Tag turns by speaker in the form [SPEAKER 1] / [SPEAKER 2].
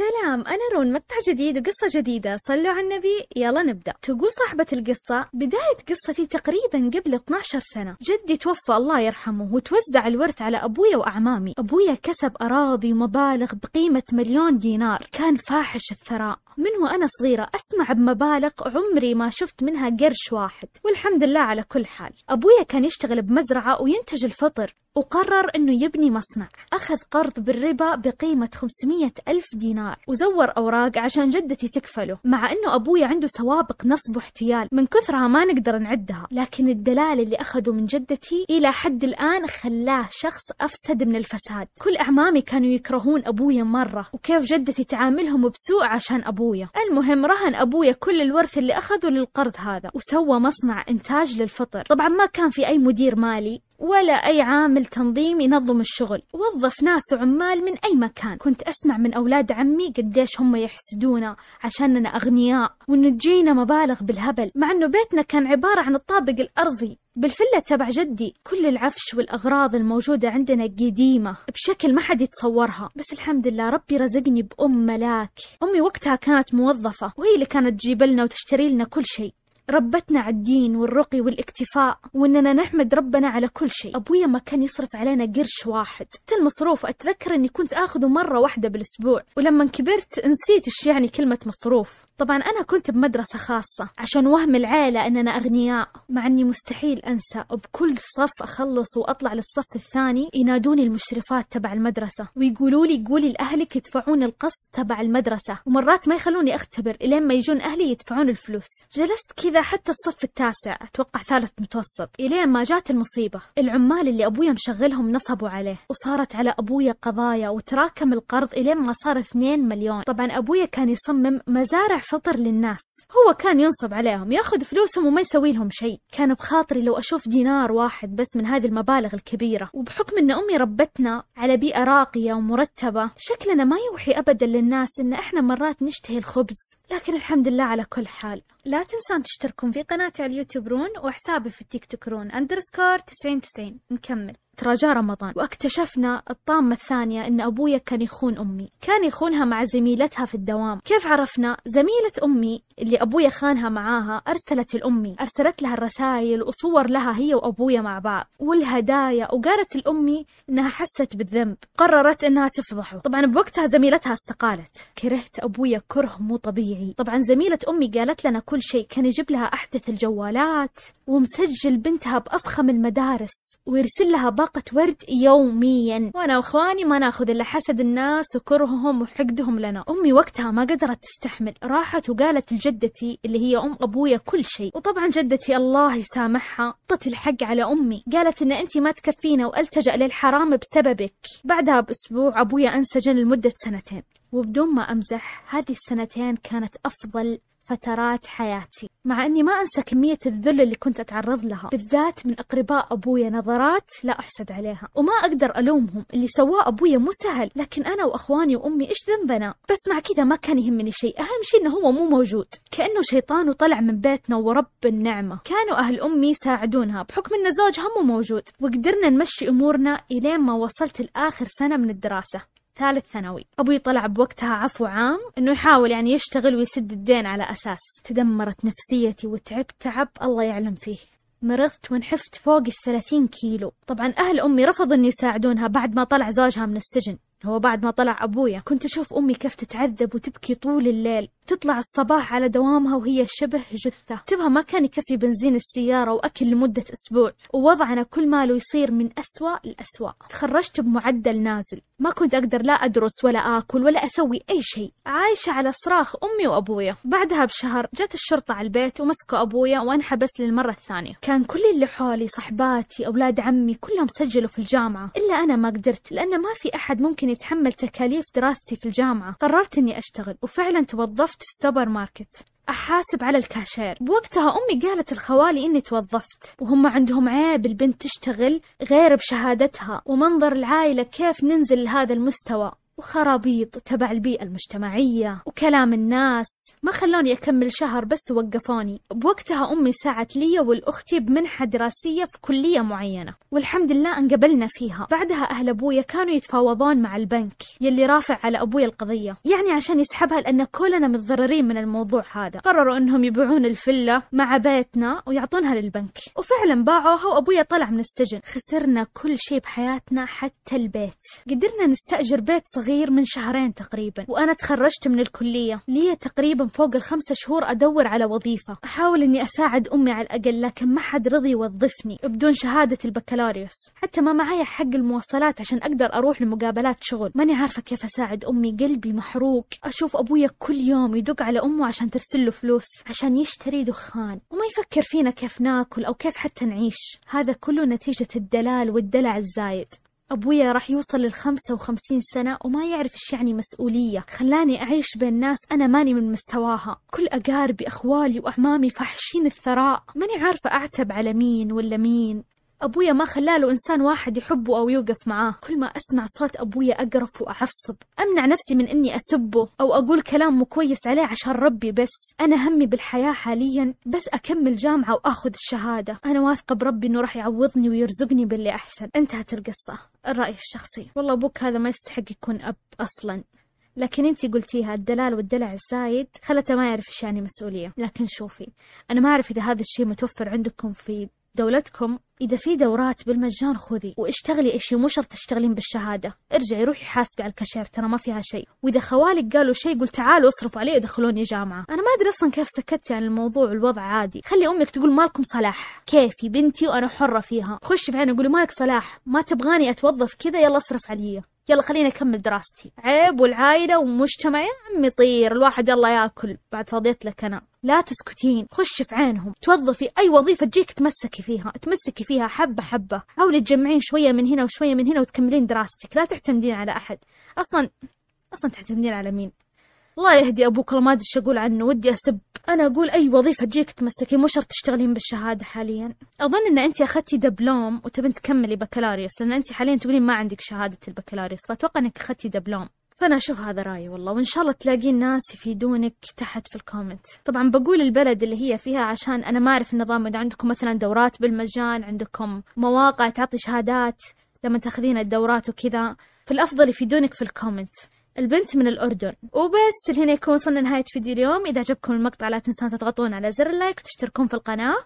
[SPEAKER 1] سلام أنا رون مقطع جديد وقصة جديدة. صلوا على النبي يلا نبدأ. تقول صاحبة القصة بداية قصتي تقريبا قبل 12 سنة. جدي توفى الله يرحمه وتوزع الورث على أبويا وأعمامي. أبويا كسب أراضي ومبالغ بقيمة مليون دينار. كان فاحش الثراء. من وأنا صغيرة أسمع بمبالغ عمري ما شفت منها قرش واحد. والحمد لله على كل حال. أبويا كان يشتغل بمزرعة وينتج الفطر. وقرر أنه يبني مصنع. أخذ قرض بالربا بقيمة 500 ألف دينار. وزور أوراق عشان جدتي تكفله مع أنه أبويا عنده سوابق نصب واحتيال. من كثرها ما نقدر نعدها. لكن الدلال اللي أخذه من جدتي إلى حد الآن خلاه شخص أفسد من الفساد. كل أعمامي كانوا يكرهون أبويا مرة. وكيف جدتي تعاملهم بسوء عشان أبويا المهم رهن أبويا كل الورث اللي أخذه للقرض هذا. وسوى مصنع إنتاج للفطر. طبعا ما كان في أي مدير مالي. ولا أي عامل تنظيم ينظم الشغل. وظف ناس وعمال من أي مكان. كنت أسمع من أولاد عمي قديش هم يحسدونا عشاننا أغنياء وإنه تجينا مبالغ بالهبل. مع إنه بيتنا كان عبارة عن الطابق الأرضي. بالفلة تبع جدي كل العفش والأغراض الموجودة عندنا قديمة. بشكل ما حد يتصورها. بس الحمد لله ربي رزقني بأم ملاك. أمي وقتها كانت موظفة. وهي اللي كانت تجيب لنا وتشتري لنا كل شيء. ربتنا على الدين والرقي والاكتفاء وإننا نحمد ربنا على كل شيء. أبويا ما كان يصرف علينا قرش واحد. حتى المصروف أتذكر إني كنت آخذه مرة واحدة بالأسبوع. ولما كبرت نسيت إيش يعني كلمة مصروف. طبعا أنا كنت بمدرسة خاصة عشان وهم العيلة أننا أغنياء. مع أني مستحيل أنسى بكل صف أخلص وأطلع للصف الثاني ينادوني المشرفات تبع المدرسة ويقولوا لي قولي لأهلك يدفعون القسط تبع المدرسة ومرات ما يخلوني أختبر إلين ما يجون أهلي يدفعون الفلوس. جلست كذا حتى الصف التاسع أتوقع ثالث متوسط إلين ما جات المصيبة. العمال اللي أبويا مشغلهم نصبوا عليه وصارت على أبويا قضايا وتراكم القرض إلين ما صار 2 مليون. طبعا أبويا كان يصمم مزارع فطر للناس. هو كان ينصب عليهم ياخذ فلوسهم وما يسوي لهم شيء. كان بخاطري لو أشوف دينار واحد بس من هذه المبالغ الكبيرة. وبحكم أن أمي ربتنا على بيئة راقية ومرتبة شكلنا ما يوحي أبدا للناس أن إحنا مرات نشتهي الخبز. لكن الحمد لله على كل حال. لا تنسون تشتركون في قناتي على اليوتيوب رون وحسابي في التيك توك رون. أندرسكور 90 90 نكمل. ترى جاء رمضان واكتشفنا الطامة الثانية إن أبويا كان يخون أمي. كان يخونها مع زميلتها في الدوام. كيف عرفنا؟ زميلة أمي اللي أبويا خانها معاها أرسلت الأمي. أرسلت لها الرسائل وصور لها هي وأبويا مع بعض والهدايا وقالت الأمي إنها حست بالذنب. قررت إنها تفضحه. طبعا بوقتها زميلتها استقالت. كرهت أبويا كره مو طبيعي. طبعا زميلة أمي قالت لنا كل شيء. كان يجيب لها أحدث الجوالات ومسجل بنتها بأفخم المدارس ويرسل لها باقة ورد يوميا. وأنا وإخواني ما نأخذ إلا حسد الناس وكرههم وحقدهم لنا. أمي وقتها ما قدرت تستحمل. راحت وقالت لجدتي اللي هي أم أبويا كل شيء. وطبعا جدتي الله يسامحها طت الحق على أمي. قالت إن انت ما تكفينا وألتجأ للحرام بسببك. بعدها بأسبوع أبويا أنسجن لمدة سنتين. وبدون ما أمزح هذه السنتين كانت أفضل فترات حياتي مع أني ما أنسى كمية الذل اللي كنت أتعرض لها بالذات من أقرباء أبويا نظرات لا أحسد عليها وما أقدر ألومهم اللي سواه أبويا مو سهل لكن أنا وأخواني وأمي إيش ذنبنا؟ بس مع كذا ما كان يهمني شيء أهم شيء إنه هو مو موجود كأنه شيطان وطلع من بيتنا ورب النعمة. كانوا أهل أمي يساعدونها بحكم إن زوجها مو موجود وقدرنا نمشي أمورنا إلين ما وصلت لآخر سنة من الدراسة. ثالث ثانوي. أبوي طلع بوقتها عفو عام إنه يحاول يعني يشتغل ويسد الدين على أساس. تدمرت نفسيتي وتعبت تعب الله يعلم فيه. مرضت ونحفت فوق الثلاثين كيلو. طبعا أهل أمي رفضوا أن يساعدونها بعد ما طلع زوجها من السجن. هو بعد ما طلع أبويا كنت أشوف أمي كيف تتعذب وتبكي طول الليل. تطلع الصباح على دوامها وهي شبه جثة. تبها ما كان يكفي بنزين السيارة وأكل لمدة أسبوع. ووضعنا كل ماله يصير من أسوأ لأسوأ. تخرجت بمعدل نازل. ما كنت أقدر لا أدرس ولا آكل ولا أسوي أي شيء. عايشة على صراخ أمي وأبويا. بعدها بشهر جت الشرطة على البيت ومسكوا أبويا وانحبس للمرة الثانية. كان كل اللي حولي صحباتي أولاد عمي كلهم سجلوا في الجامعة. إلا أنا ما قدرت لأن ما في أحد ممكن يتحمل تكاليف دراستي في الجامعة. قررت إني أشتغل وفعلا توظفت في السوبر ماركت. أحاسب على الكاشير. بوقتها أمي قالت لخوالي إني توظفت وهم عندهم عيب البنت تشتغل غير بشهادتها ومنظر العائلة كيف ننزل لهذا المستوى. وخرابيط تبع البيئة المجتمعية وكلام الناس. ما خلوني أكمل شهر بس ووقفوني بوقتها أمي سعت لي ولأختي بمنحة دراسية في كلية معينة والحمد لله انقبلنا فيها. بعدها أهل أبويا كانوا يتفاوضون مع البنك يلي رافع على أبويا القضية. يعني عشان يسحبها لأن كلنا متضررين من الموضوع هذا. قرروا أنهم يبيعون الفلة مع بيتنا ويعطونها للبنك. وفعلا باعوها وأبويا طلع من السجن. خسرنا كل شيء بحياتنا حتى البيت. قدرنا نستأجر بيت صغير من شهرين تقريبا وأنا تخرجت من الكلية. لي تقريبا فوق الخمسة شهور أدور على وظيفة. أحاول أني أساعد أمي على الأقل لكن ما حد رضي يوظفني بدون شهادة البكالوريوس. حتى ما معايا حق المواصلات عشان أقدر أروح لمقابلات شغل. ماني عارفة كيف أساعد أمي قلبي محروق. أشوف أبويا كل يوم يدق على أمه عشان ترسل له فلوس عشان يشتري دخان. وما يفكر فينا كيف ناكل أو كيف حتى نعيش. هذا كله نتيجة الدلال والدلع الزايد. أبويا راح يوصل للخمسة وخمسين سنة وما يعرف إيش يعني مسؤولية. خلاني أعيش بين ناس أنا ماني من مستواها. كل أقاربي أخوالي وأعمامي فاحشين الثراء. ماني عارفة أعتب على مين ولا مين. أبويا ما خلاله إنسان واحد يحبه أو يوقف معاه. كل ما أسمع صوت أبويا أقرف وأعصب. أمنع نفسي من إني أسبه أو أقول كلام مو كويس عليه عشان ربي بس. أنا همي بالحياة حاليا بس أكمل جامعة وأخذ الشهادة. أنا واثقة بربي إنه راح يعوضني ويرزقني باللي أحسن. انتهت القصة. الرأي الشخصي. والله أبوك هذا ما يستحق يكون أب أصلا. لكن انتي قلتيها الدلال والدلع الزايد خلته ما يعرف إيش يعني مسؤولية. لكن شوفي أنا ما أعرف إذا هذا الشيء متوفر عندكم في دولتكم إذا في دورات بالمجان خذي واشتغلي إشي مو شرط تشتغلين بالشهادة. ارجعي روحي حاسبي على الكاشير ترى ما فيها شيء. وإذا خوالك قالوا شيء قولي تعالوا اصرفوا علي ادخلوني جامعة. أنا ما أدري أصلا كيف سكتي عن الموضوع والوضع عادي. خلي أمك تقول مالكم صلاح. كيفي بنتي وأنا حرة فيها. خشي في عيني قولي مالك صلاح. ما تبغاني أتوظف كذا يلا اصرف علي. يلا خليني أكمل دراستي. عيب والعائلة ومجتمع يا عمي طير الواحد يلا ياكل. بعد فضيت لك أنا. لا تسكتين خش في عينهم. توظفي أي وظيفة تجيك تمسكي فيها تمسكي فيها حبة حبة. حاولي تجمعين شوية من هنا وشوية من هنا وتكملين دراستك. لا تعتمدين على أحد. أصلا أصلا تعتمدين على مين؟ الله يهدي أبوك ما أدري أقول عنه. ودي أسب. أنا أقول أي وظيفة تجيك تمسكي. مو شرط تشتغلين بالشهادة حاليا. أظن أن أنت أخذتي دبلوم وتبين تكملي بكالوريوس لأن أنت حاليا تقولين ما عندك شهادة البكالوريوس فأتوقع أنك أخذتي دبلوم. فأنا أشوف هذا رأيي والله وإن شاء الله تلاقين ناس يفيدونك تحت في ال comment. طبعا بقول البلد اللي هي فيها عشان أنا ما أعرف النظام إذا عندكم مثلا دورات بالمجان عندكم مواقع تعطي شهادات لما تأخذين الدورات وكذا فالأفضل يفيدونك في ال comment. البنت من الأردن. وبس هنا يكون وصلنا نهاية فيديو اليوم. إذا عجبكم المقطع لا تنسون تضغطون على زر ال like وتشتركون في القناة.